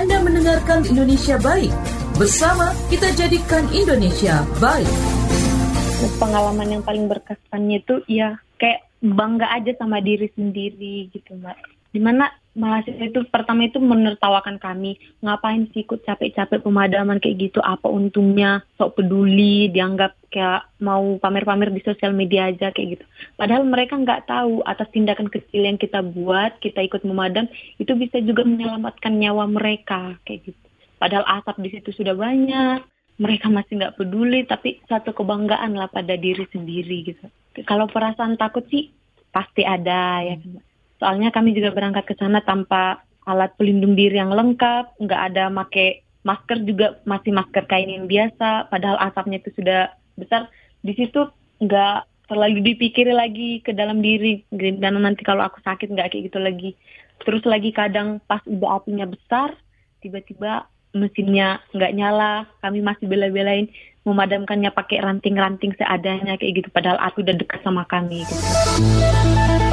Anda mendengarkan Indonesia Baik. Bersama kita jadikan Indonesia baik. Pengalaman yang paling berkesannya itu ya kayak bangga aja sama diri sendiri gitu mbak. Di mana mahasiswa itu pertama itu menertawakan kami ngapain sih ikut capek-capek pemadaman kayak gitu? Apa untungnya? Sok peduli dianggap kayak mau pamer-pamer di sosial media aja kayak gitu. Padahal mereka nggak tahu atas tindakan kecil yang kita buat kita ikut memadam itu bisa juga menyelamatkan nyawa mereka kayak gitu. Padahal asap di situ sudah banyak mereka masih nggak peduli tapi satu kebanggaan lah pada diri sendiri gitu. Kalau perasaan takut sih pasti ada ya kan Soalnya kami juga berangkat ke sana tanpa alat pelindung diri yang lengkap, nggak ada make masker juga masih masker kain yang biasa, padahal asapnya itu sudah besar. Di situ nggak terlalu dipikir lagi ke dalam diri dan nanti kalau aku sakit nggak kayak gitu lagi. Terus lagi kadang pas udah apinya besar, tiba-tiba mesinnya nggak nyala, kami masih bela-belain memadamkannya pakai ranting-ranting seadanya kayak gitu, padahal api udah dekat sama kami. Gitu.